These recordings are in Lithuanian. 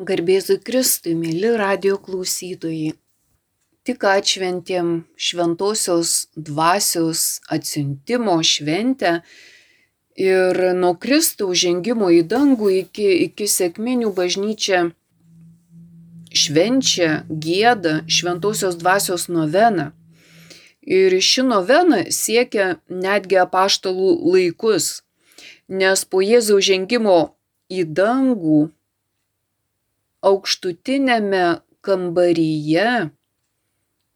Garbėzui Kristui, mėly radio klausytojai. Tik atšventėm šventosios dvasios atsiuntimo šventę ir nuo Kristaus žengimo į dangų iki, iki sėkminių bažnyčia švenčia, gėda šventosios dvasios noveną. Ir ši novena siekia netgi apaštalų laikus, nes po Jėzaus žengimo į dangų aukštutinėme kambaryje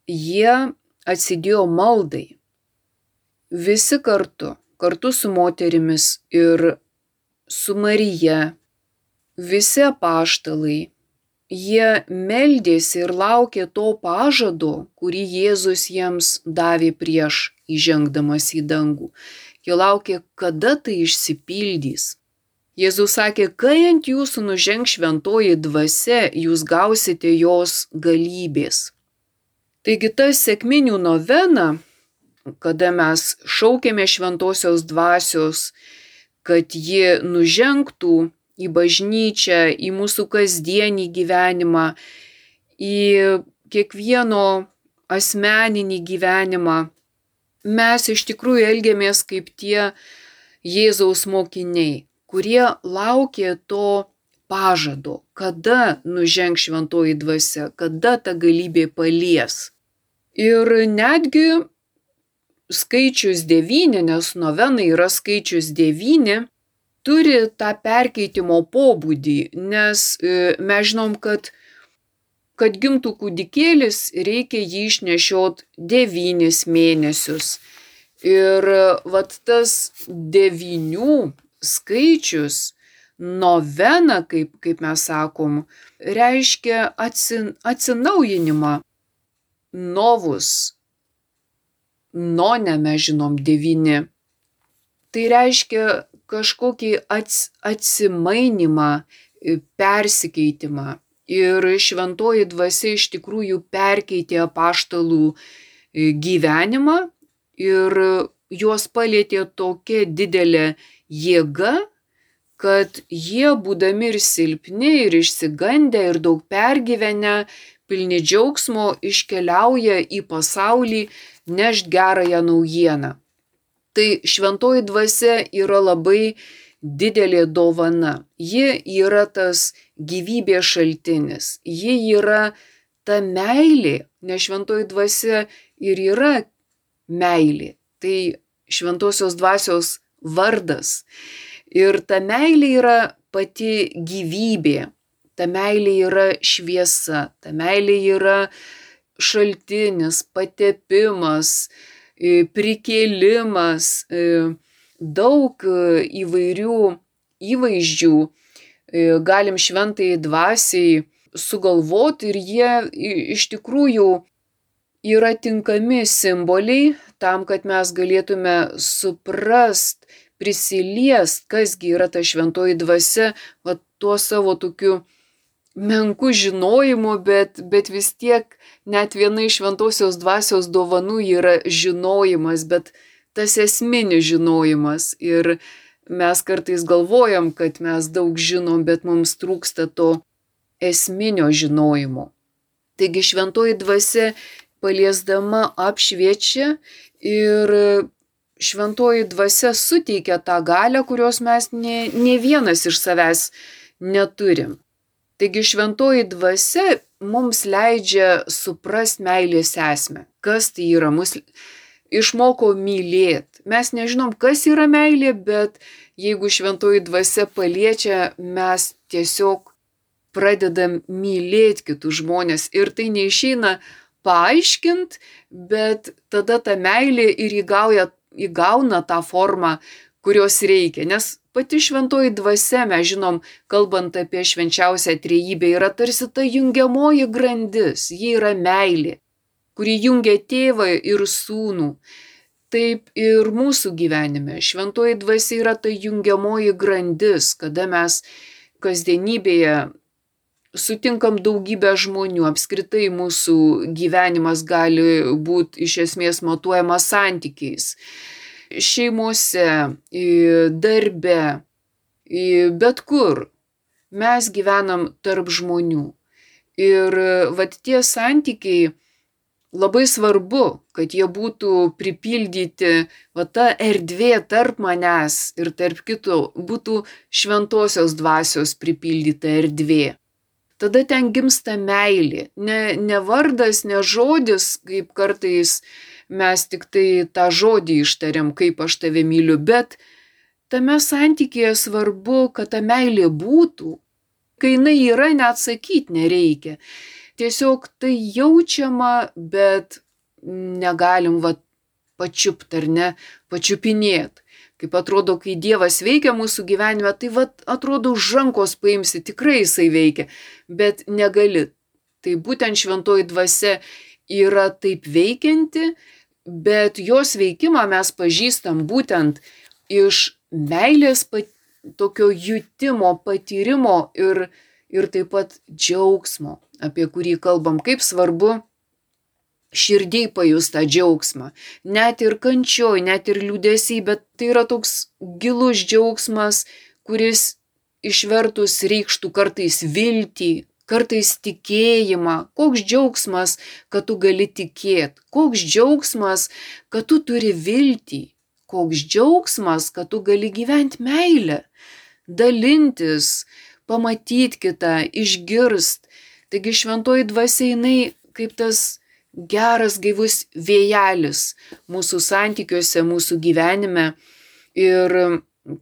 jie atsidėjo maldai. Visi kartu, kartu su moterimis ir su Marija, visi apaštalai, jie meldėsi ir laukė to pažado, kurį Jėzus jiems davė prieš įžengdamas į dangų. Jie laukė, kada tai išsipildys. Jėzus sakė, kai ant jūsų nuženg šventoji dvasia, jūs gausite jos galybės. Taigi ta sėkminių novena, kada mes šaukėme šventosios dvasios, kad ji nužengtų į bažnyčią, į mūsų kasdienį gyvenimą, į kiekvieno asmeninį gyvenimą, mes iš tikrųjų elgiamės kaip tie Jėzaus mokiniai kurie laukė to pažado, kada nuženg šventoji dvasia, kada ta galybė palies. Ir netgi skaičius devyni, nes novena yra skaičius devyni, turi tą perkeitimo pobūdį, nes e, mes žinom, kad kad gimtų kūdikėlis, reikia jį išnešiot devynis mėnesius. Ir vat tas devynių skaičius novena, kaip, kaip mes sakom, reiškia atsin, atsinaujinimą. Novus, none mes žinom devyni. Tai reiškia kažkokį ats, atsimainimą, persikeitimą. Ir šventoji dvasia iš tikrųjų perkeitė apaštalų gyvenimą ir juos palėtė tokia didelė jėga, kad jie, būdami ir silpni, ir išsigandę, ir daug pergyvenę, pilni džiaugsmo, iškeliauja į pasaulį nešt gerąją naujieną. Tai šventoji dvasia yra labai didelė dovana. Ji yra tas gyvybės šaltinis. Ji yra ta meilė, nes šventoji dvasia ir yra meilė. Tai šventosios dvasios vardas. Ir ta meilė yra pati gyvybė, ta meilė yra šviesa, ta meilė yra šaltinis, patepimas, e, prikėlimas, e, daug įvairių įvaizdžių galim šventai dvasiai sugalvoti ir jie iš tikrųjų yra tinkami simboliai tam, kad mes galėtume suprast, prisiliest, kasgi yra ta šventoji dvasia, va tuo savo tokiu menku žinojimu, bet, bet vis tiek net viena iš šventosios dvasios dovanų yra žinojimas, bet tas esminis žinojimas. Ir mes kartais galvojam, kad mes daug žinom, bet mums trūksta to esminio žinojimo. Taigi šventoji dvasia paliesdama apšviečia ir šventoji dvasia suteikia tą galę, kurios mes ne, ne vienas iš savęs neturim. Taigi šventoji dvasia mums leidžia suprast meilės esmę. Kas tai yra? Mus išmoko mylėti. Mes nežinom, kas yra meilė, bet jeigu šventoji dvasia paliečia, mes tiesiog pradedam mylėti kitus žmonės. Ir tai neišeina paaiškint, bet tada ta meilė ir įgauja įgauna tą formą, kurios reikia. Nes pati šventoji dvasia, mes žinom, kalbant apie švenčiausią trejybę, yra tarsi ta jungiamoji grandis, ji yra meilė, kuri jungia tėvą ir sūnų. Taip ir mūsų gyvenime. Šventoji dvasia yra ta jungiamoji grandis, kada mes kasdienybėje sutinkam daugybę žmonių, apskritai mūsų gyvenimas gali būti iš esmės matuojamas santykiais. Šeimose, darbe, bet kur. mes gyvenam tarp žmonių. Ir vat tie santykiai labai svarbu, kad jie būtų pripildyti, va ta erdvė tarp manęs ir tarp kitų būtų šventosios dvasios pripildyta erdvė. Tada ten gimsta meilė. Ne, ne vardas, ne žodis, kaip kartais mes tik tai tą žodį ištariam, kaip aš tave myliu, bet tame santykėje svarbu, kad ta meilė būtų. Kai jinai yra, net sakyti nereikia tiesiog tai jaučiama, bet negalim va pačiupt ar ne, pačiupinėt. Kaip atrodo, kai Dievas veikia mūsų gyvenime, tai va atrodo už rankos paimsi, tikrai jisai veikia, bet negali. Tai būtent šventoji dvasia yra taip veikianti, bet jos veikimą mes pažįstam būtent iš meilės pat, tokio jutimo, patyrimo ir, ir taip pat džiaugsmo apie kurį kalbam, kaip svarbu širdiai pajus tą džiaugsmą. Net ir kančioj, net ir liūdėsiai, bet tai yra toks gilus džiaugsmas, kuris išvertus reikštų kartais viltį, kartais tikėjimą. Koks džiaugsmas, kad tu gali tikėti. Koks džiaugsmas, kad tu turi viltį. Koks džiaugsmas, kad tu gali gyventi meilę. Dalintis, pamatyti kitą, išgirst. Taigi šventoji dvasia jinai kaip tas geras gaivus vėjelis mūsų santykiuose, mūsų gyvenime. Ir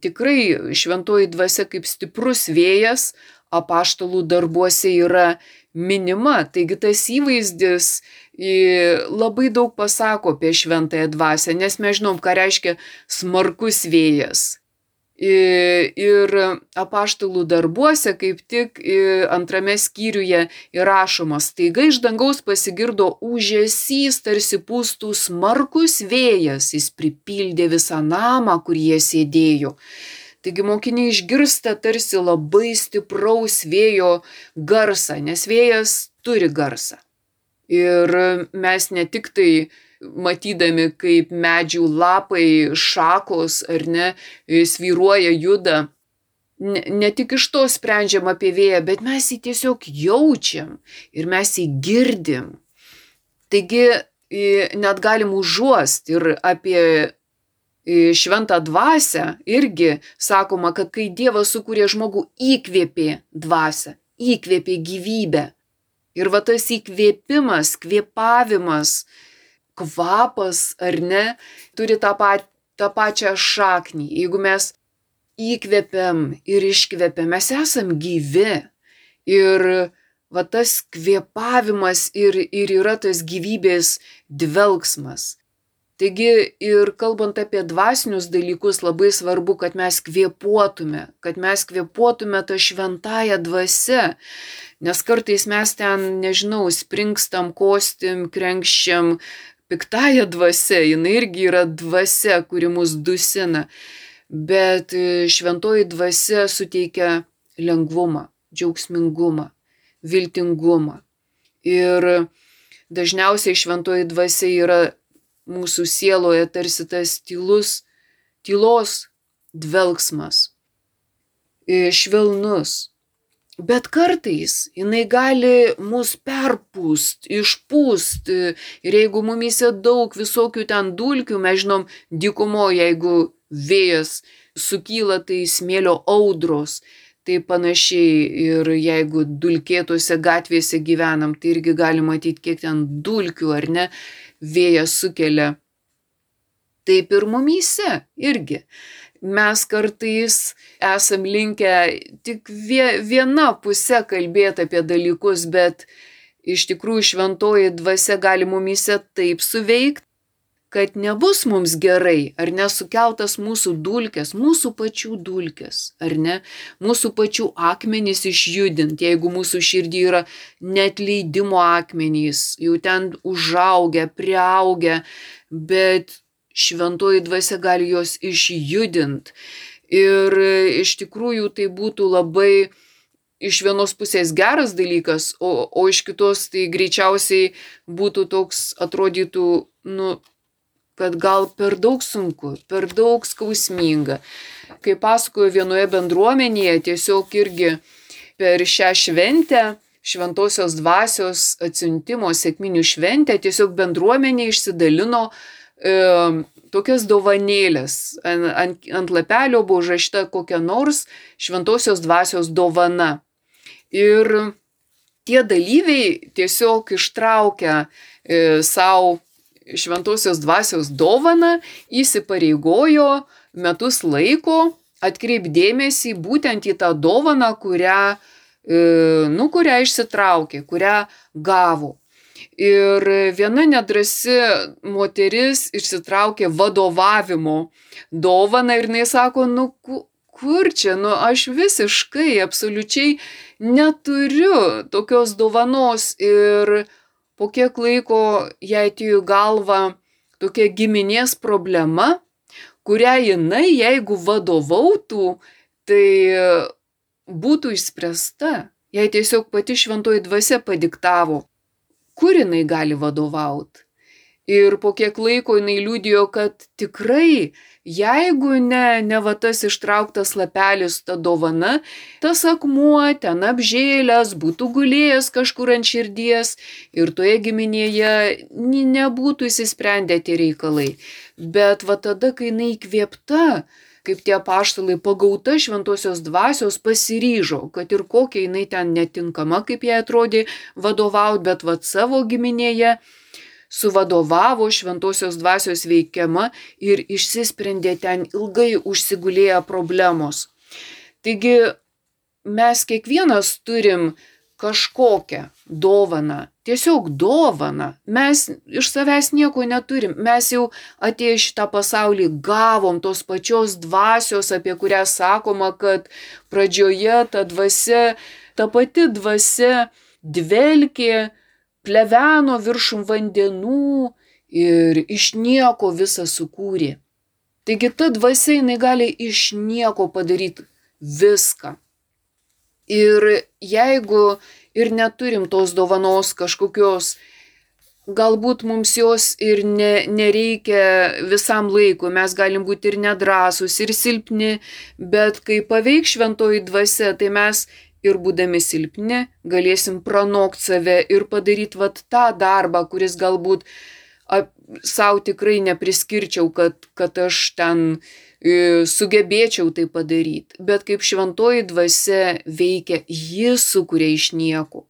tikrai šventoji dvasia kaip stiprus vėjas apaštalų darbuose yra minima. Taigi tas įvaizdis labai daug pasako apie šventąją dvasę, nes mes žinom, ką reiškia smarkus vėjas. Ir apaštalų darbuose, kaip tik antrame skyriuje įrašomas, taiga iš dangaus pasigirdo užėsys, tarsi pūstų smarkus vėjas, jis pripildė visą namą, kur jie sėdėjo. Taigi mokiniai išgirsta tarsi labai stipraus vėjo garsą, nes vėjas turi garsą. Ir mes ne tik tai matydami, kaip medžių lapai, šakos ar ne, svyruoja, juda. Ne, ne tik iš to sprendžiam apie vėją, bet mes jį tiesiog jaučiam ir mes jį girdim. Taigi net galim užuosti ir apie šventą dvasę irgi sakoma, kad kai Dievas sukūrė žmogų įkvėpė dvasę, įkvėpė gyvybę. Ir va tas įkvėpimas, kvėpavimas, kvapas ar ne, turi tą, pat, tą pačią šaknį. Jeigu mes įkvepiam ir iškvepiam, mes esam gyvi. Ir va tas kvėpavimas ir, ir yra tas gyvybės dvelgsmas. Taigi ir kalbant apie dvasinius dalykus, labai svarbu, kad mes kvėpuotume, kad mes kvėpuotume tą šventąją dvasę, nes kartais mes ten, nežinau, springstam, kostim, krenkščiam, piktąją dvasę, jinai irgi yra dvasia, kuri mus dusina, bet e, šventoji dvasia suteikia lengvumą, džiaugsmingumą, viltingumą. Ir dažniausiai šventoji dvasia yra mūsų sieloje tarsi tas tylus, tylos dvelgsmas, e, švelnus, Bet kartais jinai gali mus perpūst, išpūst. Ir jeigu mumyse daug visokių ten dulkių, mes žinom, dykumo, jeigu vėjas sukyla, tai smėlio audros. Tai panašiai ir jeigu dulkėtose gatvėse gyvenam, tai irgi gali matyti, kiek ten dulkių ar ne vėjas sukelia. Taip ir mumyse irgi mes kartais esam linkę tik viena pusė kalbėti apie dalykus, bet iš tikrųjų šventoji dvasia gali mumyse taip suveikti, kad nebus mums gerai, ar nesukeltas mūsų dulkės, mūsų pačių dulkės, ar ne, mūsų pačių akmenys išjudinti, jeigu mūsų širdį yra net leidimo akmenys, jau ten užaugę, prieaugę, bet šventoji dvasia gali juos išjudint. Ir iš tikrųjų tai būtų labai iš vienos pusės geras dalykas, o, o iš kitos tai greičiausiai būtų toks, atrodytų, nu, kad gal per daug sunku, per daug skausminga. Kai pasakoju vienoje bendruomenėje, tiesiog irgi per šią šventę, šventosios dvasios atsiuntimo sėkminių šventę, tiesiog bendruomenė išsidalino e, tokias dovanėlės. Ant, ant, ant lapelio buvo užrašyta kokia nors šventosios dvasios dovana. Ir tie dalyviai tiesiog ištraukia e, savo šventosios dvasios dovaną, įsipareigojo metus laiko atkreipdėmėsi būtent į tą dovaną, kurią, e, nu, kurią išsitraukė, kurią gavo. Ir viena nedrasi moteris išsitraukė vadovavimo dovaną ir jinai sako, nu kur čia, nu aš visiškai, absoliučiai neturiu tokios dovanos. Ir po kiek laiko jai atėjo galva tokia giminės problema, kurią jinai, jeigu vadovautų, tai būtų išspręsta. Jai tiesiog pati šventoji dvasia padiktavo, kur jinai gali vadovauti. Ir po kiek laiko jinai liūdėjo, kad tikrai Jeigu ne, ne va tas ištrauktas lapelis, ta dovana, tas akmuo ten apžėlęs, būtų gulėjęs kažkur ant širdies ir toje giminėje nebūtų įsisprendę tie reikalai. Bet va tada, kai jinai įkvėpta, kaip tie paštalai pagauta šventosios dvasios pasiryžo, kad ir kokia jinai ten netinkama, kaip jai atrodė vadovauti, bet va savo giminėje suvadovavo šventosios dvasios veikiama ir išsisprendė ten ilgai užsigulėję problemos. Taigi mes kiekvienas turim kažkokią dovaną, tiesiog dovaną. Mes iš savęs nieko neturim. Mes jau atėję šitą pasaulį gavom tos pačios dvasios, apie kurią sakoma, kad pradžioje ta dvasia, ta pati dvasia dvelkė pleveno viršum vandenų ir iš nieko visą sukūrė. Taigi ta dvasia jinai gali iš nieko padaryti viską. Ir jeigu ir neturim tos dovanos kažkokios, galbūt mums jos ir ne, nereikia visam laikui, mes galim būti ir nedrasus, ir silpni, bet kai paveik šventoji dvasia, tai mes ir būdami silpni galėsim pranokt save ir padaryti vat tą darbą, kuris galbūt savo tikrai nepriskirčiau, kad, kad aš ten e, sugebėčiau tai padaryti. Bet kaip šventoji dvasia veikia, ji sukuria iš nieko.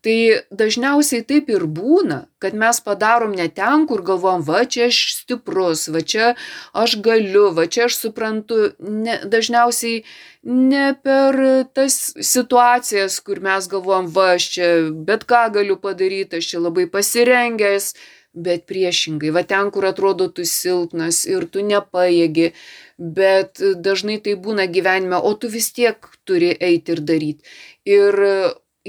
Tai dažniausiai taip ir būna, kad mes padarom ne ten, kur galvom, va čia aš stiprus, va čia aš galiu, va čia aš suprantu. Ne, dažniausiai ne per tas situacijas, kur mes galvom, va aš čia bet ką galiu padaryti, aš čia labai pasirengęs, bet priešingai, va ten, kur atrodo tu silpnas ir tu nepaėgi, bet dažnai tai būna gyvenime, o tu vis tiek turi eiti ir daryti. Ir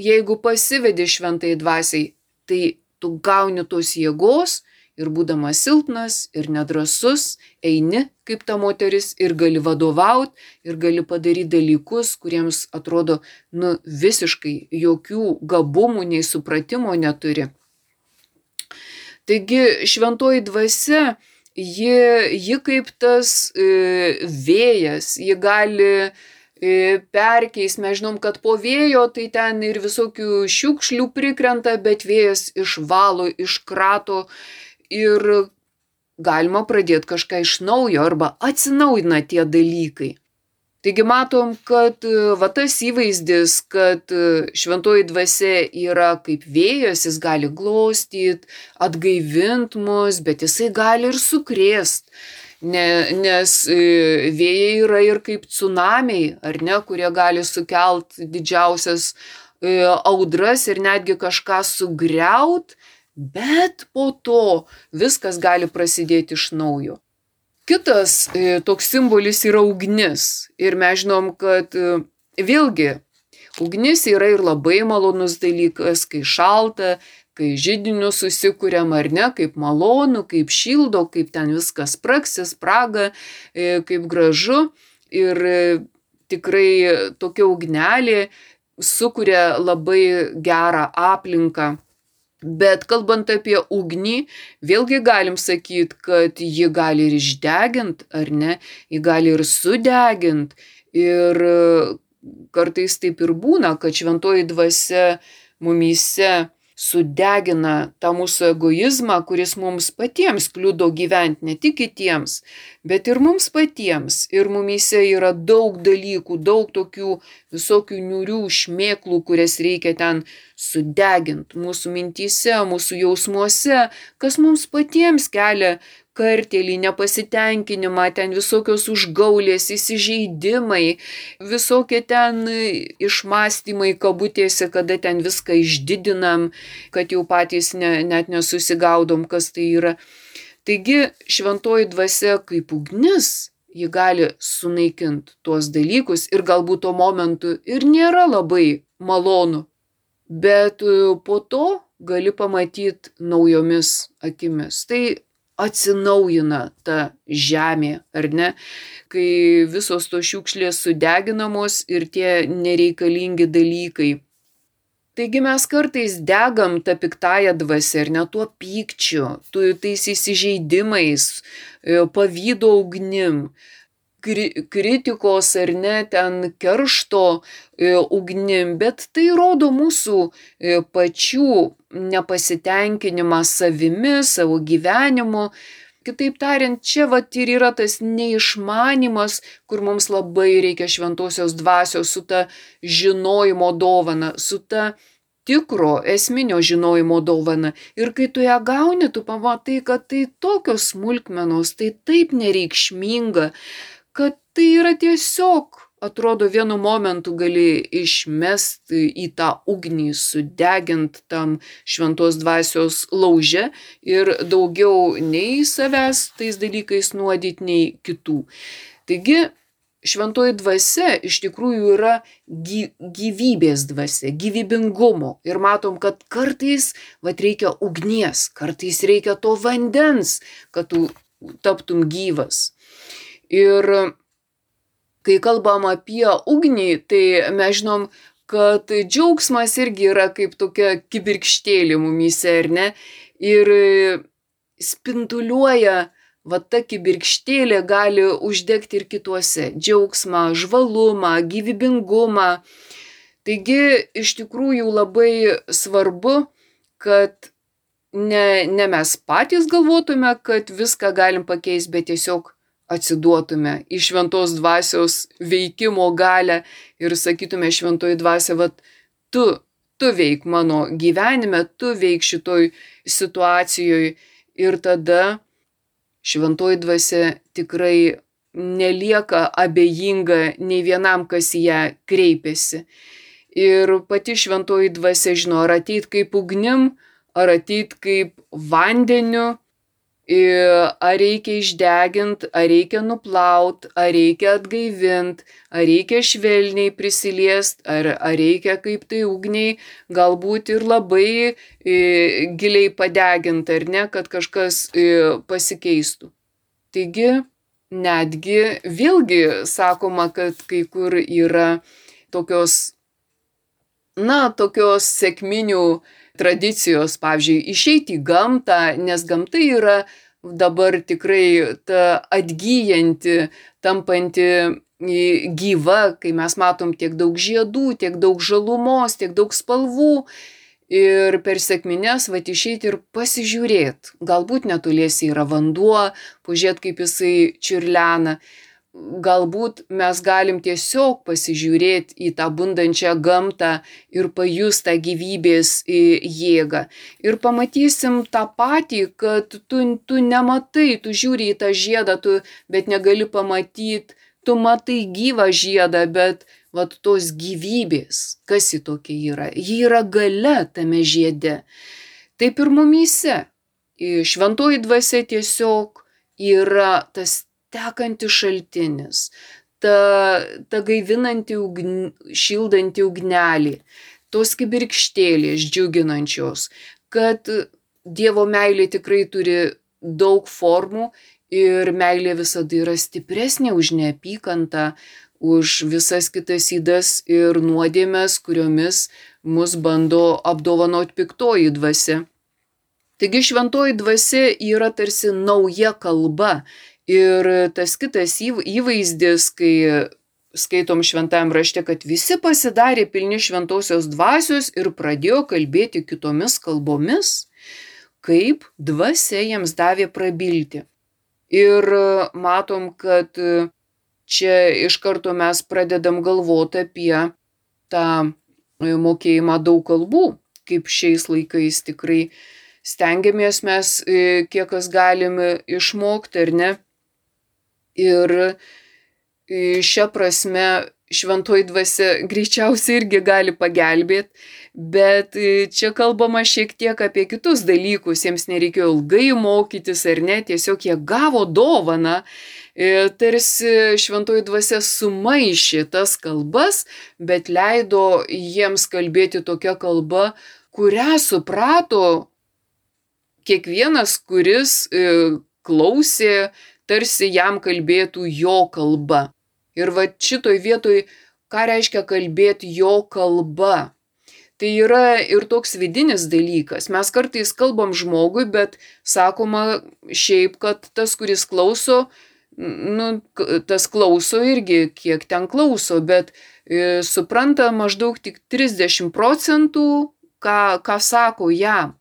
jeigu pasivedi šventai dvasiai, tai tu gauni tos jėgos ir būdamas silpnas ir nedrasus, eini kaip ta moteris ir gali vadovauti ir gali padaryti dalykus, kuriems atrodo, nu, visiškai jokių gabumų nei supratimo neturi. Taigi šventoji dvasia, ji, ji kaip tas e, vėjas, ji gali perkeis, mes žinom, kad po vėjo tai ten ir visokių šiukšlių prikrenta, bet vėjas išvalo, iškrato ir galima pradėti kažką iš naujo arba atsinaujina tie dalykai. Taigi matom, kad va tas įvaizdis, kad šventoji dvasia yra kaip vėjas, jis gali glostyti, atgaivint mus, bet jisai gali ir sukrėst ne, nes e, vėjai yra ir kaip tsunamiai, ar ne, kurie gali sukelt didžiausias e, audras ir netgi kažką sugriaut, bet po to viskas gali prasidėti iš naujo. Kitas e, toks simbolis yra ugnis ir mes žinom, kad vėlgi ugnis yra ir labai malonus dalykas, kai šalta, kai žydinius susikūrėm ar ne, kaip malonu, kaip šildo, kaip ten viskas praksis, praga, e, kaip gražu. Ir e, tikrai tokia ugnelė sukuria labai gerą aplinką. Bet kalbant apie ugnį, vėlgi galim sakyti, kad ji gali ir išdegint, ar ne, ji gali ir sudegint. Ir kartais taip ir būna, kad šventoji dvasia mumyse sudegina tą mūsų egoizmą, kuris mums patiems kliudo gyventi, ne tik kitiems, bet ir mums patiems. Ir mumyse yra daug dalykų, daug tokių visokių niurių šmėklų, kurias reikia ten sudeginti mūsų mintyse, mūsų jausmuose, kas mums patiems kelia kartėlį, nepasitenkinimą, ten visokios užgaulės, įsižeidimai, visokie ten išmastymai kabutėse, kada ten viską išdidinam, kad jau patys ne, net nesusigaudom, kas tai yra. Taigi šventoji dvasia kaip ugnis, ji gali sunaikinti tuos dalykus ir galbūt tuo momentu ir nėra labai malonu, bet po to gali pamatyti naujomis akimis. Tai atsinaujina ta žemė, ar ne, kai visos to šiukšlės sudeginamos ir tie nereikalingi dalykai. Taigi mes kartais degam tą piktąją dvasę ir net tuo pykčiu, tu tais įsižeidimais, e, pavydo ugnim, kritikos ar ne ten keršto e, ugnim, bet tai rodo mūsų e, pačių nepasitenkinimą savimi, savo gyvenimu. Kitaip tariant, čia vat ir yra tas neišmanimas, kur mums labai reikia šventosios dvasios su ta žinojimo dovana, su ta tikro esminio žinojimo dovana. Ir kai tu ją gauni, tu pamatai, kad tai tokios smulkmenos, tai taip nereikšminga, kad tai yra tiesiog, atrodo, vienu momentu gali išmest į tą ugnį, sudegint tam šventos dvasios lauže ir daugiau nei savęs tais dalykais nuodyti, nei kitų. Taigi, šventoji dvasia iš tikrųjų yra gyvybės dvasia, gyvybingumo. Ir matom, kad kartais vat, reikia ugnies, kartais reikia to vandens, kad tu taptum gyvas. Ir kai kalbam apie ugnį, tai mes žinom, kad džiaugsmas irgi yra kaip tokia kibirkštėlė mumyse, ar ne? Ir spinduliuoja, va ta kibirkštėlė gali uždegti ir kituose - džiaugsmą, žvalumą, gyvybingumą. Taigi iš tikrųjų labai svarbu, kad ne, ne mes patys galvotume, kad viską galim pakeisti, bet tiesiog atsiduotume į šventos dvasios veikimo galę ir sakytume šventoji dvasia, vad, tu, tu veik mano gyvenime, tu veik šitoj situacijoje ir tada šventoji dvasia tikrai nelieka abejinga nei vienam, kas į ją kreipiasi. Ir pati šventoji dvasia žino, ar ateit kaip ugnim, ar ateit kaip vandeniu, ar reikia išdegint, ar reikia nuplaut, ar reikia atgaivint, ar reikia švelniai prisiliest, ar, ar reikia kaip tai ugniai, galbūt ir labai giliai padegint, ar ne, kad kažkas pasikeistų. Taigi, netgi vėlgi sakoma, kad kai kur yra tokios, na, tokios sėkminių tradicijos, pavyzdžiui, išeiti į gamtą, nes gamta yra dabar tikrai ta atgyjanti, tampanti gyva, kai mes matom tiek daug žiedų, tiek daug žalumos, tiek daug spalvų. Ir per sėkmines va išeiti ir pasižiūrėti. Galbūt netoliesi yra vanduo, pažiūrėti, kaip jisai čiurlena galbūt mes galim tiesiog pasižiūrėti į tą bundančią gamtą ir pajust tą gyvybės jėgą. Ir pamatysim tą patį, kad tu, tu nematai, tu žiūri į tą žiedą, tu, bet negali pamatyti, tu matai gyvą žiedą, bet vat tos gyvybės, kas į tokia yra, ji yra gale tame žiede. Taip ir mumyse. Šventoji dvasia tiesiog yra tas tekantis šaltinis, ta, ta gaivinanti, ugn, šildanti ugnelį, tos kibirkštėlės džiuginančios, kad Dievo meilė tikrai turi daug formų ir meilė visada yra stipresnė už neapykantą, už visas kitas įdas ir nuodėmės, kuriomis mus bando apdovanoti piktoji dvasia. Taigi šventoji dvasia yra tarsi nauja kalba Ir tas kitas įvaizdis, kai skaitom šventajam rašte, kad visi pasidarė pilni šventosios dvasios ir pradėjo kalbėti kitomis kalbomis, kaip dvasia jiems davė prabilti. Ir matom, kad čia iš karto mes pradedam galvoti apie tą mokėjimą daug kalbų, kaip šiais laikais tikrai stengiamės mes, kiek kas galime išmokti, ar ne. Ir šią prasme šventoji dvasia greičiausiai irgi gali pagelbėti, bet čia kalbama šiek tiek apie kitus dalykus, jiems nereikėjo ilgai mokytis ar ne, tiesiog jie gavo dovaną, tarsi šventoji dvasia sumaišė tas kalbas, bet leido jiems kalbėti tokia kalba, kurią suprato kiekvienas, kuris klausė, tarsi jam kalbėtų jo kalba. Ir va šitoj vietoj, ką reiškia kalbėti jo kalba. Tai yra ir toks vidinis dalykas. Mes kartais kalbam žmogui, bet sakoma šiaip, kad tas, kuris klauso, nu, tas klauso irgi, kiek ten klauso, bet e, supranta maždaug tik 30 procentų, ką, ką sako jam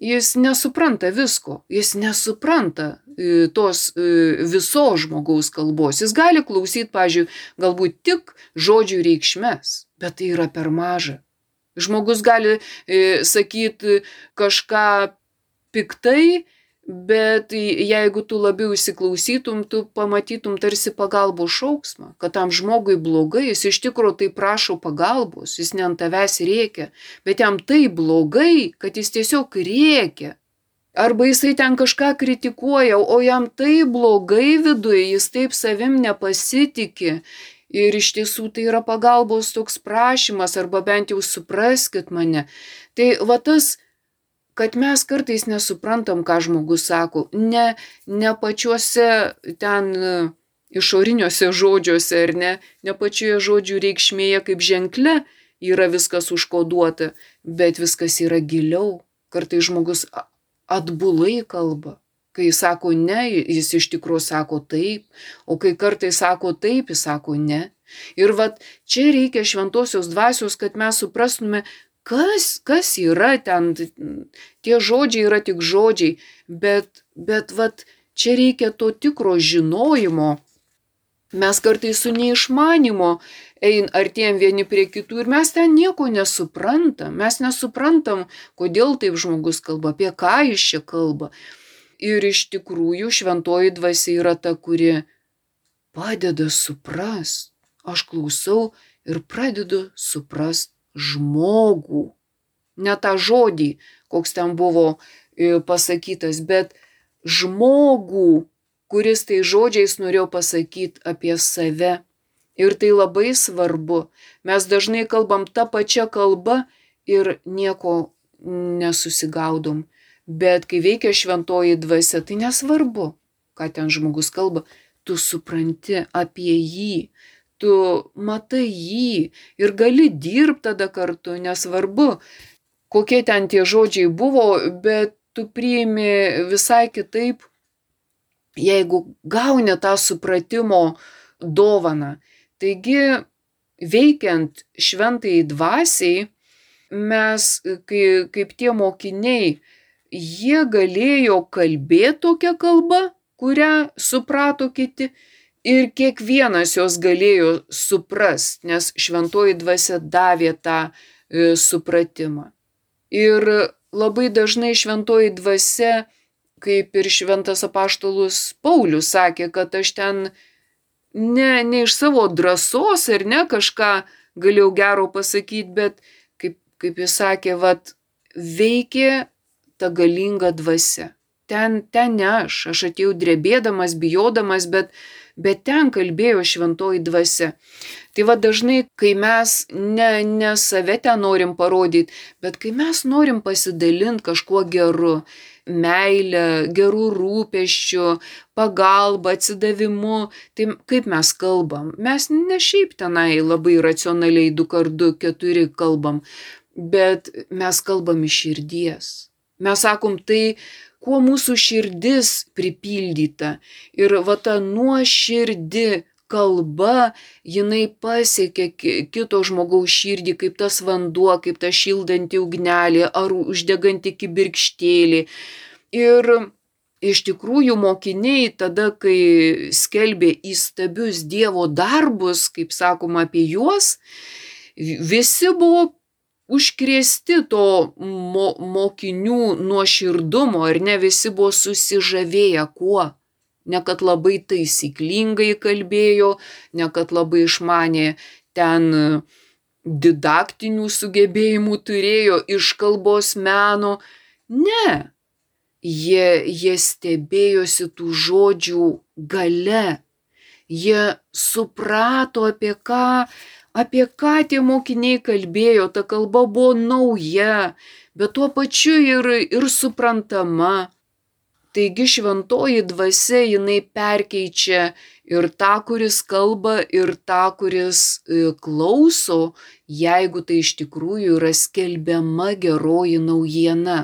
jis nesupranta visko, jis nesupranta tos e, visos žmogaus kalbos. Jis gali klausyti, pažiūrėjau, galbūt tik žodžių reikšmės, bet tai yra per maža. Žmogus gali e, sakyti kažką piktai, Bet jeigu tu labiau įsiklausytum, tu pamatytum tarsi pagalbos šauksmą, kad tam žmogui blogai, jis iš tikrųjų tai prašo pagalbos, jis ne ant tavęs rėkia, bet jam tai blogai, kad jis tiesiog rėkia. Arba jisai ten kažką kritikuoja, o jam tai blogai viduje, jis taip savim nepasitikė. Ir iš tiesų tai yra pagalbos toks prašymas, arba bent jau supraskit mane. Tai va tas kad mes kartais nesuprantam, ką žmogus sako, ne, ne pačiuose ten e, išoriniuose žodžiuose ar ne, ne pačioje žodžių reikšmėje kaip ženkle yra viskas užkoduota, bet viskas yra giliau. Kartais žmogus atbulai kalba. Kai sako ne, jis iš tikrųjų sako taip, o kai kartais sako taip, jis sako ne. Ir vad čia reikia šventosios dvasios, kad mes suprastume, kas, kas yra ten, tie žodžiai yra tik žodžiai, bet, bet vat, čia reikia to tikro žinojimo. Mes kartais su neišmanimo ein artėjom vieni prie kitų ir mes ten nieko nesuprantam. Mes nesuprantam, kodėl taip žmogus kalba, apie ką jis čia kalba. Ir iš tikrųjų šventoji dvasia yra ta, kuri padeda suprast. Aš klausau ir pradedu suprast žmogų. Ne tą žodį, koks ten buvo e, pasakytas, bet žmogų, kuris tai žodžiais norėjo pasakyti apie save. Ir tai labai svarbu. Mes dažnai kalbam tą pačią kalbą ir nieko nesusigaudom. Bet kai veikia šventoji dvasia, tai nesvarbu, ką ten žmogus kalba, tu supranti apie jį, tu matai jį ir gali dirbti tada kartu, nesvarbu, kokie ten tie žodžiai buvo, bet tu priimi visai kitaip, jeigu gauni tą supratimo dovaną. Taigi, veikiant šventai dvasiai, mes, kai, kaip tie mokiniai, jie galėjo kalbėti tokią kalbą, kurią suprato kiti, Ir kiekvienas jos galėjo suprast, nes šventoji dvasia davė tą e, supratimą. Ir labai dažnai šventoji dvasia, kaip ir šventas apaštalus Paulius sakė, kad aš ten ne, ne iš savo drąsos ar ne kažką galėjau gero pasakyti, bet kaip, kaip jis sakė, vad veikė ta galinga dvasia. Ten, ten ne aš, aš atėjau drebėdamas, bijodamas, bet bet ten kalbėjo šventoji dvasia. Tai va dažnai, kai mes ne, ne save ten norim parodyti, bet kai mes norim pasidalinti kažkuo geru, meilę, gerų rūpeščių, pagalbą, atsidavimu, tai kaip mes kalbam. Mes ne šiaip tenai labai racionaliai du kart du, keturi kalbam, bet mes kalbam iš širdies. Mes sakom tai, kuo mūsų širdis pripildyta. Ir va ta nuoširdi kalba, jinai pasiekia kito žmogaus širdį, kaip tas vanduo, kaip ta šildanti ugnelė ar uždeganti kibirkštėlį. Ir iš tikrųjų mokiniai tada, kai skelbė įstabius Dievo darbus, kaip sakoma apie juos, visi buvo užkrėsti to mo mokinių nuoširdumo ir ne visi buvo susižavėję kuo. Ne kad labai taisyklingai kalbėjo, ne kad labai išmanė ten didaktinių sugebėjimų turėjo iš kalbos meno. Ne. Jie, jie stebėjosi tų žodžių gale. Jie suprato, apie ką apie ką tie mokiniai kalbėjo, ta kalba buvo nauja, bet tuo pačiu ir, ir suprantama. Taigi šventoji dvasia jinai perkeičia ir tą, kuris kalba, ir tą, kuris e, klauso, jeigu tai iš tikrųjų yra skelbiama geroji naujiena.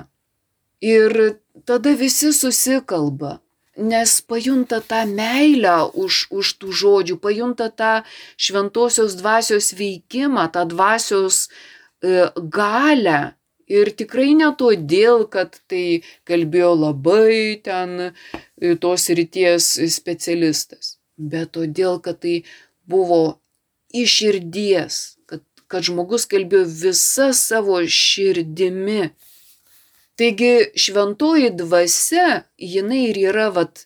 Ir tada visi susikalba nes pajunta tą meilę už, už tų žodžių, pajunta tą šventosios dvasios veikimą, tą dvasios e, galę. Ir tikrai ne todėl, kad tai kalbėjo labai ten e, tos ryties specialistas, bet todėl, kad tai buvo iš širdies, kad, kad žmogus kalbėjo visa savo širdimi Taigi šventoji dvasia, jinai ir yra vat,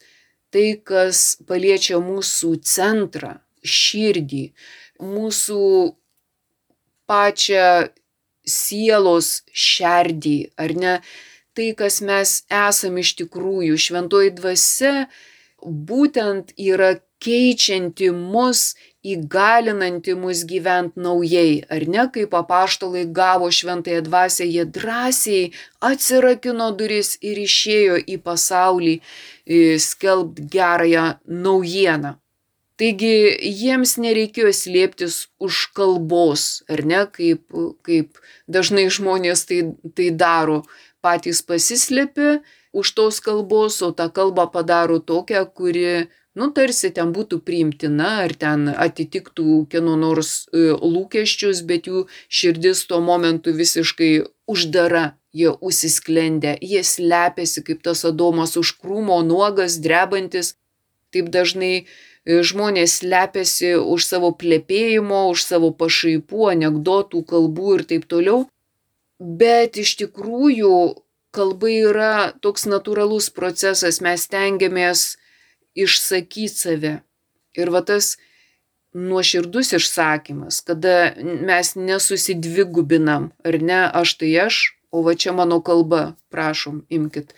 tai, kas paliečia mūsų centrą, širdį, mūsų pačią sielos šerdį, ar ne? Tai, kas mes esame iš tikrųjų, šventoji dvasia būtent yra keičianti mus įgalinanti mus gyvent naujai, ar ne, kaip apaštalai gavo šventąją dvasę, jie drąsiai atsirakino duris ir išėjo į pasaulį skelbt gerąją naujieną. Taigi jiems nereikėjo slėptis už kalbos, ar ne, kaip, kaip dažnai žmonės tai, tai daro, patys pasislėpia už tos kalbos, o tą kalbą padaro tokią, kuri nu tarsi ten būtų priimtina ar ten atitiktų kieno nors e, lūkesčius, bet jų širdis tuo momentu visiškai uždara, jie užsisklendę, jie slepiasi kaip tas Adomas už krūmo, nuogas, drebantis. Taip dažnai e, žmonės slepiasi už savo plepėjimo, už savo pašaipų, anegdotų, kalbų ir taip toliau. Bet iš tikrųjų kalba yra toks natūralus procesas, mes tengiamės išsakyti save. Ir va tas nuoširdus išsakymas, kada mes nesusidvigubinam, ar ne, aš tai aš, o va čia mano kalba, prašom, imkite.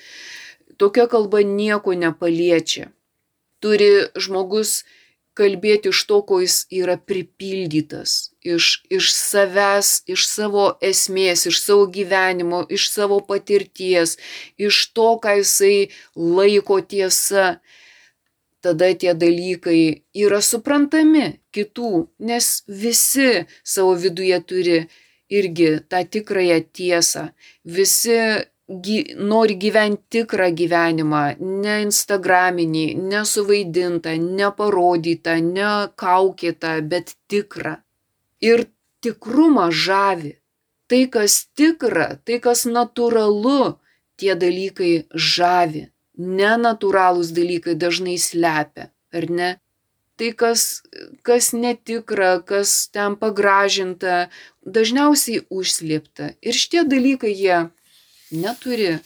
Tokia kalba nieko nepaliečia. Turi žmogus kalbėti iš to, ko jis yra pripildytas, iš, iš savęs, iš savo esmės, iš savo gyvenimo, iš savo patirties, iš to, ką jisai laiko tiesa tada tie dalykai yra suprantami kitų, nes visi savo viduje turi irgi tą tikrąją tiesą. Visi gy, nori gyventi tikrą gyvenimą, ne instagraminį, nesuvaidintą, neparodytą, nekaukėtą, bet tikrą. Ir tikrumą žavi. Tai, kas tikra, tai, kas natūralu, tie dalykai žavi nenatūralūs dalykai dažnai slepia, ar ne? Tai, kas, kas netikra, kas ten pagražinta, dažniausiai užslėpta. Ir šitie dalykai jie neturi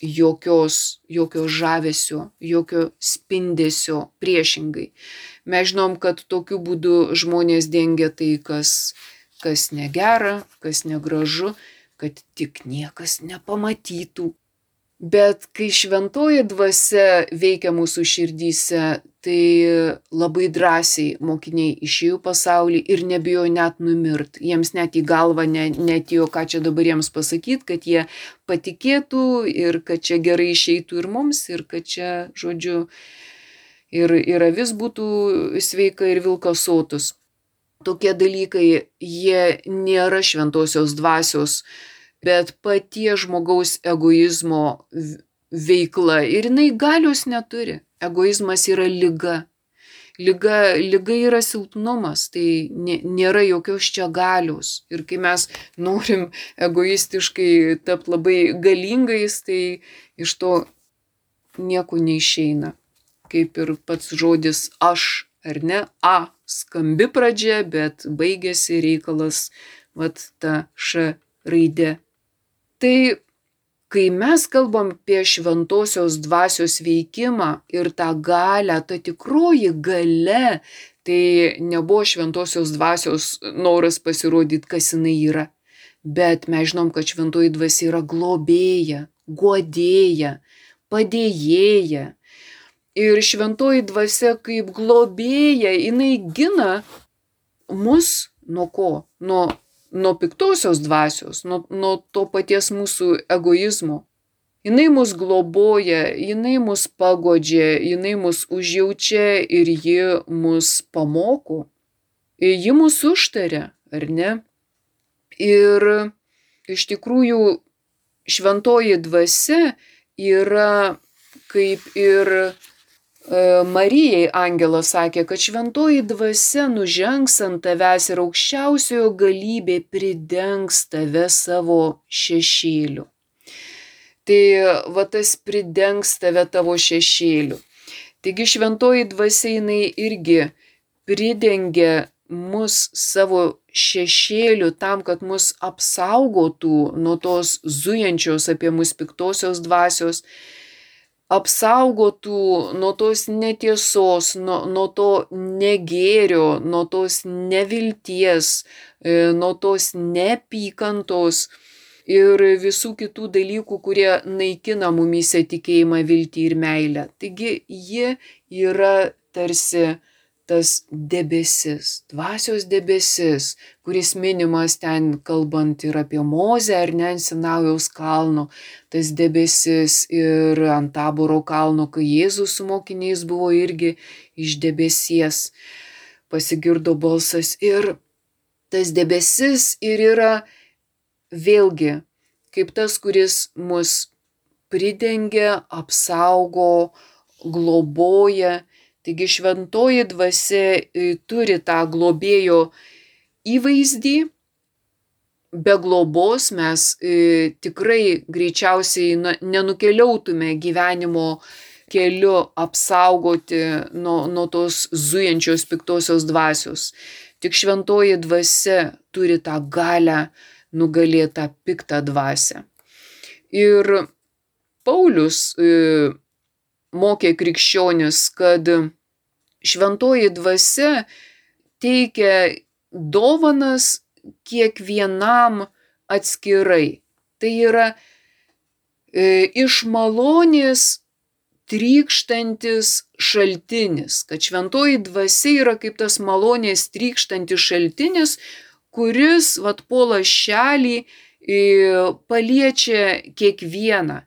jokios, jokio žavesio, jokio spindesio priešingai. Mes žinom, kad tokiu būdu žmonės dengia tai, kas, kas negera, kas negražu, kad tik niekas nepamatytų, Bet kai šventoji dvasia veikia mūsų širdyse, tai labai drąsiai mokiniai išėjo pasaulį ir nebijo net numirt. Jiems net į galvą ne, netėjo, ką čia dabar jiems pasakyti, kad jie patikėtų ir kad čia gerai išeitų ir mums, ir kad čia, žodžiu, ir, ir avis būtų sveika ir vilkas sotus. Tokie dalykai, jie nėra šventosios dvasios bet paties žmogaus egoizmo veikla ir jinai galios neturi. Egoizmas yra lyga. Lyga, lyga yra silpnumas, tai nėra jokios čia galios. Ir kai mes norim egoistiškai tapti labai galingais, tai iš to nieko neišeina. Kaip ir pats žodis aš, ar ne? A skambi pradžia, bet baigėsi reikalas, vat ta š raidė. Tai kai mes kalbam apie šventosios dvasios veikimą ir tą galę, ta tikroji gale, tai nebuvo šventosios dvasios noras pasirodyti, kas jinai yra. Bet mes žinom, kad šventoji dvasia yra globėja, godėja, padėjėja. Ir šventoji dvasia kaip globėja, jinai gina mus nuo ko? Nuo nuo piktosios dvasios, nuo, nuo to paties mūsų egoizmo. Jinai mus globoja, jinai mus pagodžia, jinai mus užjaučia ir ji mus pamoko. Ji mus užtaria, ar ne? Ir iš tikrųjų šventoji dvasia yra kaip ir Marijai angelas sakė, kad šventoji dvasia nužengs ant tavęs ir aukščiausiojo galybė pridengs tave savo šešėliu. Tai va tas pridengs tave tavo šešėliu. Taigi šventoji dvasia jinai irgi pridengia mus savo šešėliu tam, kad mus apsaugotų nuo tos zujančios apie mus piktosios dvasios apsaugotų nuo tos netiesos, nuo, nuo to negėrio, nuo tos nevilties, e, nuo tos nepykantos ir visų kitų dalykų, kurie naikina mumyse tikėjimą, viltį ir meilę. Taigi ji yra tarsi tas debesis, dvasios debesis, kuris minimas ten kalbant ir apie Mozę ar ne ant Sinaujaus kalno, tas debesis ir ant taboro kalno, kai Jėzus su mokiniais buvo irgi iš debesies, pasigirdo balsas. Ir tas debesis ir yra vėlgi kaip tas, kuris mus pridengia, apsaugo, globoja Taigi šventoji dvasia e, turi tą globėjo įvaizdį. Be globos mes e, tikrai greičiausiai nenukeliautume gyvenimo keliu apsaugoti nuo, nuo tos zujančios piktosios dvasios. Tik šventoji dvasia turi tą galę nugalėti tą piktą dvasę. Ir Paulius e, mokė krikščionis, kad šventoji dvasia teikia dovanas kiekvienam atskirai. Tai yra e, iš malonės trykštantis šaltinis, kad šventoji dvasia yra kaip tas malonės trykštantis šaltinis, kuris, vad, po lašelį e, paliečia kiekvieną.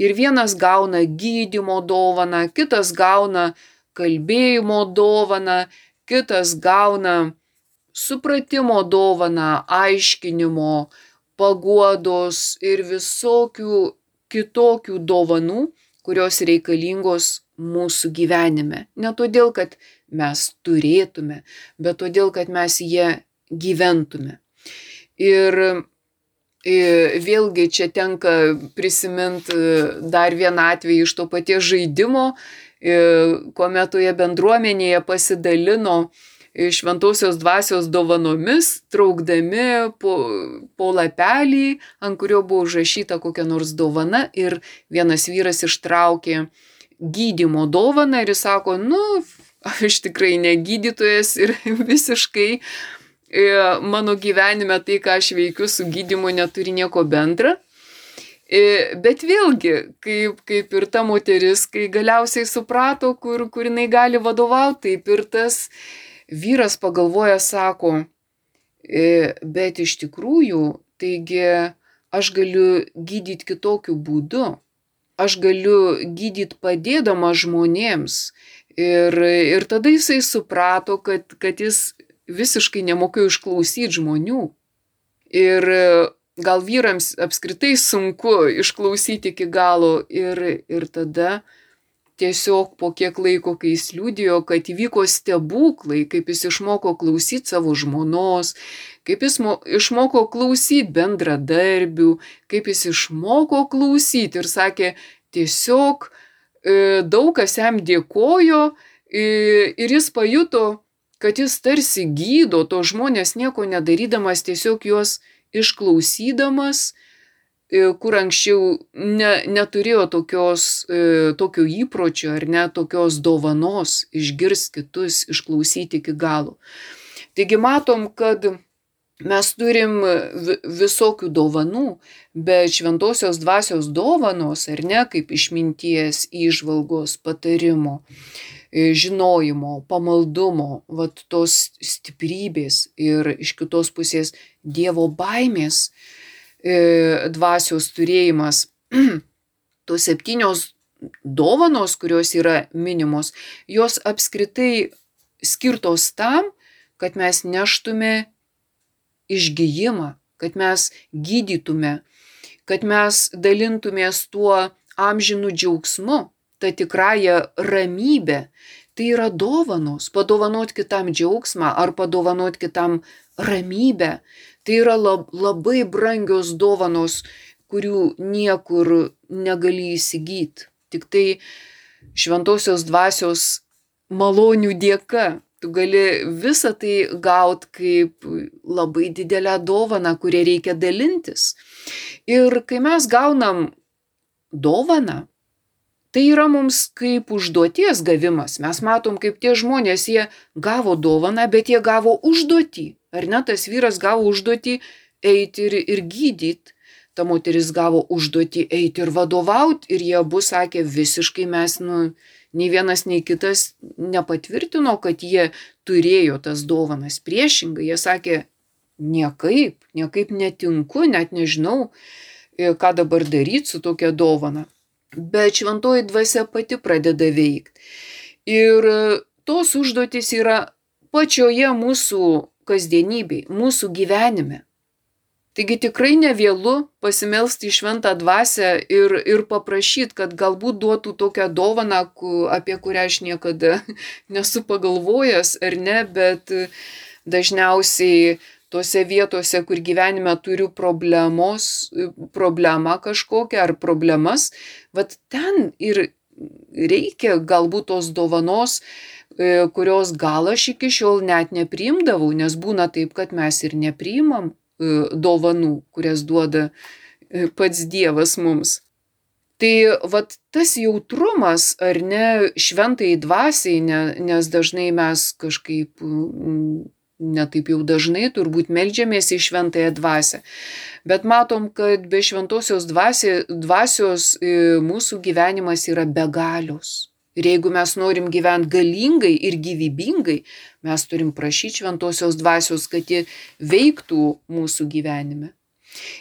Ir vienas gauna gydimo dovaną, kitas gauna kalbėjimo dovaną, kitas gauna supratimo dovaną, aiškinimo, paguodos ir visokių kitokių dovanų, kurios reikalingos mūsų gyvenime. Ne todėl, kad mes turėtume, bet todėl, kad mes jie gyventume. Ir Vėlgi čia tenka prisiminti dar vieną atvejį iš to paties žaidimo, kuomet toje bendruomenėje pasidalino šventosios dvasios dovanomis, traukdami po, po lapelį, ant kurio buvo užrašyta kokia nors dovana ir vienas vyras ištraukė gydimo dovaną ir jis sako, nu, aš tikrai negydytojas ir visiškai E, mano gyvenime tai, ką aš veikiu su gydimu, neturi nieko bendra. E, bet vėlgi, kaip, kaip ir ta moteris, kai galiausiai suprato, kur, kur jinai gali vadovauti, taip ir tas vyras pagalvoja, sako, e, bet iš tikrųjų, taigi aš galiu gydyti kitokiu būdu, aš galiu gydyti padėdama žmonėms. Ir, ir tada jisai suprato, kad, kad jis visiškai nemokėjau išklausyti žmonių. Ir e, gal vyrams apskritai sunku išklausyti iki galo ir, ir tada tiesiog po kiek laiko, kai jis liūdėjo, kad įvyko stebuklai, kaip jis išmoko klausyti savo žmonos, kaip jis išmoko klausyti bendradarbių, kaip jis išmoko klausyti ir sakė, tiesiog e, daug kas jam dėkojo e, ir jis pajuto, kad jis tarsi gydo to žmonės nieko nedarydamas, tiesiog juos išklausydamas, e, kur anksčiau ne, neturėjo tokios, tokio įpročio ar ne tokios dovanos išgirsti kitus, išklausyti iki galo. Taigi matom, kad Mes turim visokių dovanų, bet šventosios dvasios dovanos, ar ne, kaip išminties, įžvalgos, patarimo, e, žinojimo, pamaldumo, vat tos stiprybės ir iš kitos pusės Dievo baimės e, dvasios turėjimas, tos septynios dovanos, kurios yra minimos, jos apskritai skirtos tam, kad mes neštume išgyjimą, kad mes gydytume, kad mes dalintumės tuo amžinu džiaugsmu, tą tikrąją ramybę. Tai yra dovanos, padovanot kitam džiaugsmą ar padovanot kitam ramybę. Tai yra lab, labai brangios dovanos, kurių niekur negali įsigyti. Tik tai šventosios dvasios malonių dėka tu gali visą tai gaut kaip labai didelę dovaną, kurią reikia dalintis. Ir kai mes gaunam dovaną, tai yra mums kaip užduoties gavimas. Mes matom, kaip tie žmonės, jie gavo dovaną, bet jie gavo užduotį. Ar ne, tas vyras gavo užduotį eiti ir, ir gydyti. Ta moteris gavo užduotį eiti ir vadovauti ir jie abu sakė, visiškai mes, nu, nei vienas, nei kitas nepatvirtino, kad jie turėjo tas dovanas. Priešingai, jie sakė, niekaip, niekaip netinku, net nežinau, e, ką dabar daryti su tokia dovana. Bet šventoji dvasia pati pradeda veikti. Ir tos užduotis yra pačioje mūsų kasdienybėje, mūsų gyvenime. Taigi tikrai nevėlu pasimelsti į šventą dvasę ir, ir paprašyti, kad galbūt duotų tokią dovaną, apie kurią aš niekada nesu pagalvojęs ar ne, bet dažniausiai tose vietose, kur gyvenime turiu problemos, problemą kažkokią ar problemas, vad ten ir reikia galbūt tos dovanos, e, kurios gal aš iki šiol net nepriimdavau, nes būna taip, kad mes ir nepriimam E, dovanų, kurias duoda e, pats Dievas mums. Tai vat tas jautrumas, ar ne, šventai dvasiai, ne, nes dažnai mes kažkaip, netaip jau dažnai turbūt melžiamės į šventąją dvasę, bet matom, kad be šventosios dvasė, dvasios e, mūsų gyvenimas yra begalios. Ir jeigu mes norim gyventi galingai ir gyvybingai, mes turim prašyti šventosios dvasios, kad ji veiktų mūsų gyvenime.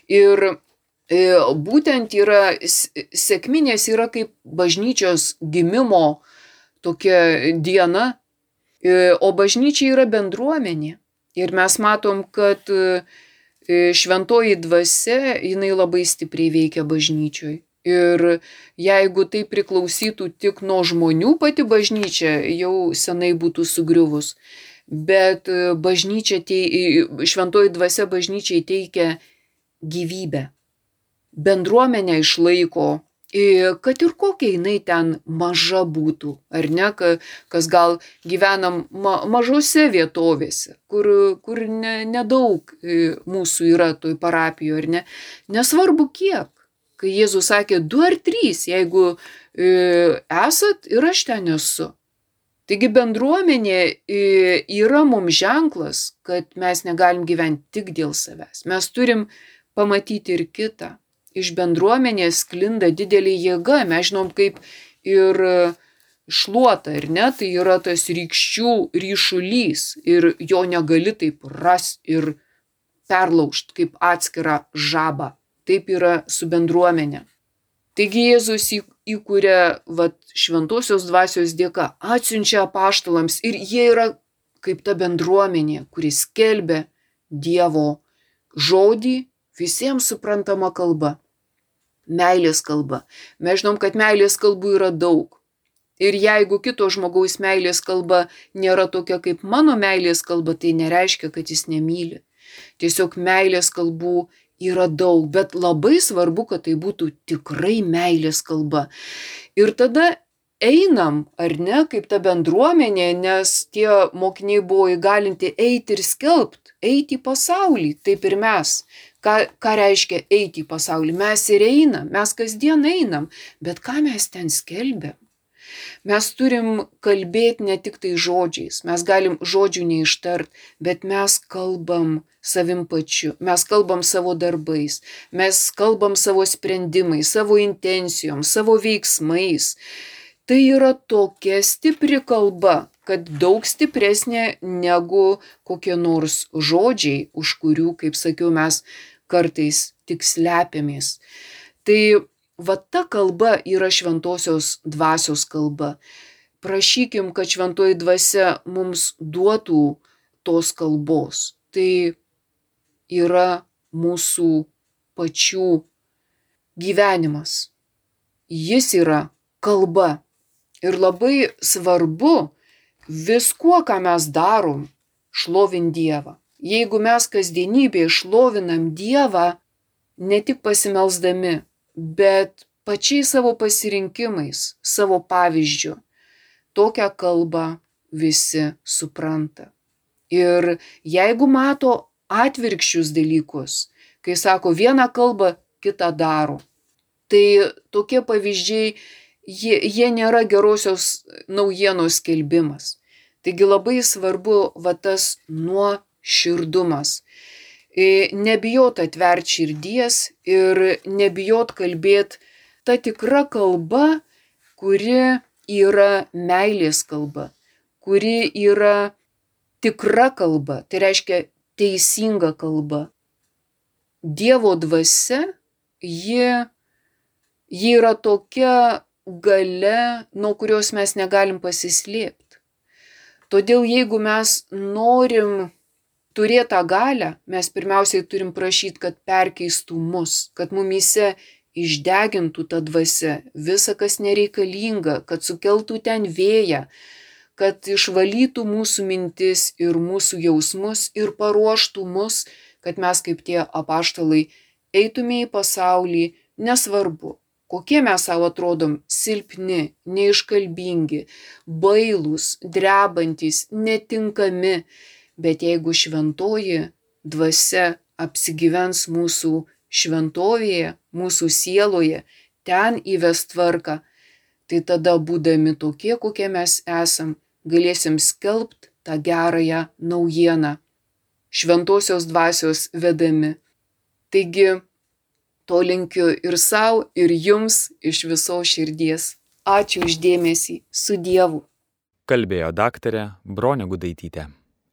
Ir e, būtent yra, sėkminės yra kaip bažnyčios gimimo tokia diena, o bažnyčia yra bendruomenė. Ir mes matom, kad e, šventoji dvasia, jinai labai stipriai veikia bažnyčioj. Ir jeigu tai priklausytų tik nuo žmonių pati bažnyčia, jau senai būtų sugriuvus. Bet e, bažnyčia, tei, šventoji dvasia bažnyčiai teikia gyvybę. Bendruomenę išlaiko, kad ir kokia jinai ten maža būtų, ar ne, kas gal gyvenam ma mažose vietovėse, kur, kur nedaug ne, ne mūsų yra toj parapijoje, ar ne. Nesvarbu kiek kai Jėzus sakė du ar trys, jeigu e, esat ir aš ten esu. Taigi bendruomenė e, yra mums ženklas, kad mes negalim gyventi tik dėl savęs. Mes turim pamatyti ir kitą. Iš bendruomenės sklinda didelė jėga. Mes žinom, kaip ir šluota, ir ne, tai yra tas rykščių ryšulys ir jo negali taip rasti ir perlaužti kaip atskirą žabą. Taip yra su bendruomenė. Taigi Jėzus įkūrė vat, šventosios dvasios dėka, atsiunčia apaštalams ir jie yra kaip ta bendruomenė, kuris skelbia Dievo žodį visiems suprantama kalba. Meilės kalba. Mes žinom, kad meilės kalbų yra daug. Ir jeigu kito žmogaus meilės kalba nėra tokia kaip mano meilės kalba, tai nereiškia, kad jis nemyli. Tiesiog meilės kalbų yra daug, bet labai svarbu, kad tai būtų tikrai meilės kalba. Ir tada einam, ar ne, kaip ta bendruomenė, nes tie mokiniai buvo įgalinti eiti ir skelbti, eiti į pasaulį, taip ir mes. Ką, ką reiškia eiti į pasaulį? Mes ir einam, mes kasdien einam, bet ką mes ten skelbėm? Mes turim kalbėti ne tik tai žodžiais, mes galim žodžių neištart, bet mes kalbam savim pačiu, mes kalbam savo darbais, mes kalbam savo sprendimais, savo intencijom, savo veiksmais. Tai yra tokia stipri kalba, kad daug stipresnė negu kokie nors žodžiai, už kurių, kaip sakiau, mes kartais tik slepiamės. Tai va ta kalba yra šventosios dvasios kalba. Prašykim, kad šventoji dvasia mums duotų tos kalbos. Tai yra mūsų pačių gyvenimas. Jis yra kalba. Ir labai svarbu viskuo, ką mes darom, šlovint Dievą. Jeigu mes kasdienybėje šlovinam Dievą, ne tik pasimelsdami, bet pačiais savo pasirinkimais, savo pavyzdžiu, tokią kalbą visi supranta. Ir jeigu mato atvirkščius dalykus, kai sako vieną kalbą, kitą daro, tai tokie pavyzdžiai jie, jie nėra gerosios naujienos skelbimas. Taigi labai svarbu va tas nuoširdumas. E, nebijot atvert širdies ir nebijot kalbėti ta tikra kalba, kuri yra meilės kalba, kuri yra tikra kalba, tai reiškia teisinga kalba. Dievo dvasia, ji, ji yra tokia gale, nuo kurios mes negalim pasislėpti. Todėl jeigu mes norim turėti tą galę, mes pirmiausiai turim prašyti, kad perkeistų mus, kad mumise išdegintų tą dvasę, visa, kas nereikalinga, kad sukeltų ten vėją, kad išvalytų mūsų mintis ir mūsų jausmus ir paruoštų mus, kad mes kaip tie apaštalai eitume į pasaulį, nesvarbu, kokie mes savo atrodom silpni, neiškalbingi, bailūs, drebantis, netinkami, bet jeigu šventoji dvasia apsigyvens mūsų šventovėje, mūsų sieloje, ten įves tvarką, tai tada būdami tokie, kokie mes esam, galėsim skelbti tą gerąją naujieną, šventosios dvasios vedami. Taigi To linkiu ir savo, ir jums iš viso širdies. Ačiū uždėmesį. Su Dievu. Kalbėjo daktarė Bronė Gudaitytė.